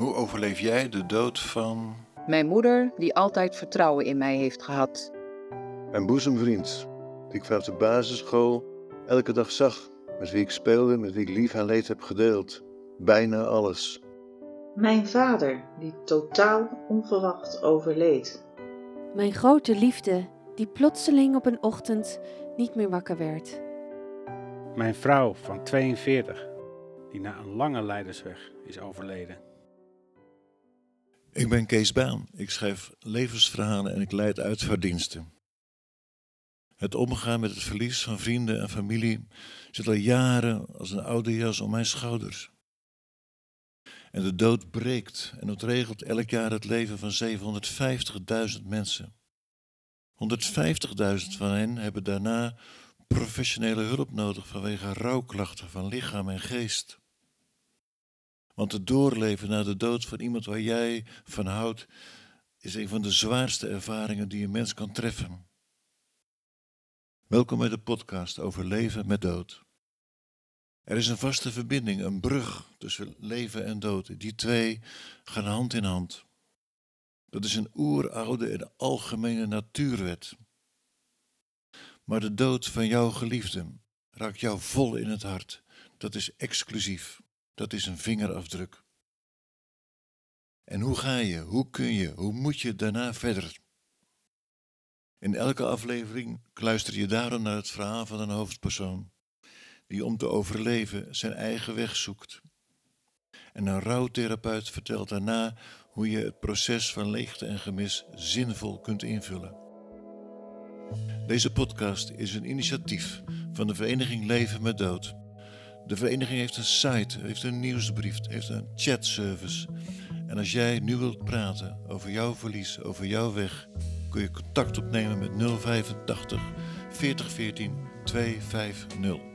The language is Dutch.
Hoe overleef jij de dood van. Mijn moeder, die altijd vertrouwen in mij heeft gehad. Mijn boezemvriend, die ik vanaf de basisschool elke dag zag, met wie ik speelde, met wie ik lief en leed heb gedeeld. Bijna alles. Mijn vader, die totaal onverwacht overleed. Mijn grote liefde, die plotseling op een ochtend niet meer wakker werd. Mijn vrouw van 42, die na een lange leidersweg is overleden. Ik ben Kees Baan. Ik schrijf levensverhalen en ik leid uitvaarddiensten. Het omgaan met het verlies van vrienden en familie zit al jaren als een oude jas om mijn schouders. En de dood breekt en ontregelt elk jaar het leven van 750.000 mensen. 150.000 van hen hebben daarna professionele hulp nodig vanwege rouwklachten van lichaam en geest. Want het doorleven na de dood van iemand waar jij van houdt, is een van de zwaarste ervaringen die een mens kan treffen. Welkom bij de podcast over leven met dood. Er is een vaste verbinding, een brug tussen leven en dood. Die twee gaan hand in hand. Dat is een oeroude en algemene natuurwet. Maar de dood van jouw geliefde raakt jou vol in het hart. Dat is exclusief. Dat is een vingerafdruk. En hoe ga je, hoe kun je, hoe moet je daarna verder? In elke aflevering kluister je daarom naar het verhaal van een hoofdpersoon, die om te overleven zijn eigen weg zoekt. En een rouwtherapeut vertelt daarna hoe je het proces van leegte en gemis zinvol kunt invullen. Deze podcast is een initiatief van de Vereniging Leven met Dood. De vereniging heeft een site, heeft een nieuwsbrief, heeft een chatservice. En als jij nu wilt praten over jouw verlies, over jouw weg, kun je contact opnemen met 085 4014 250.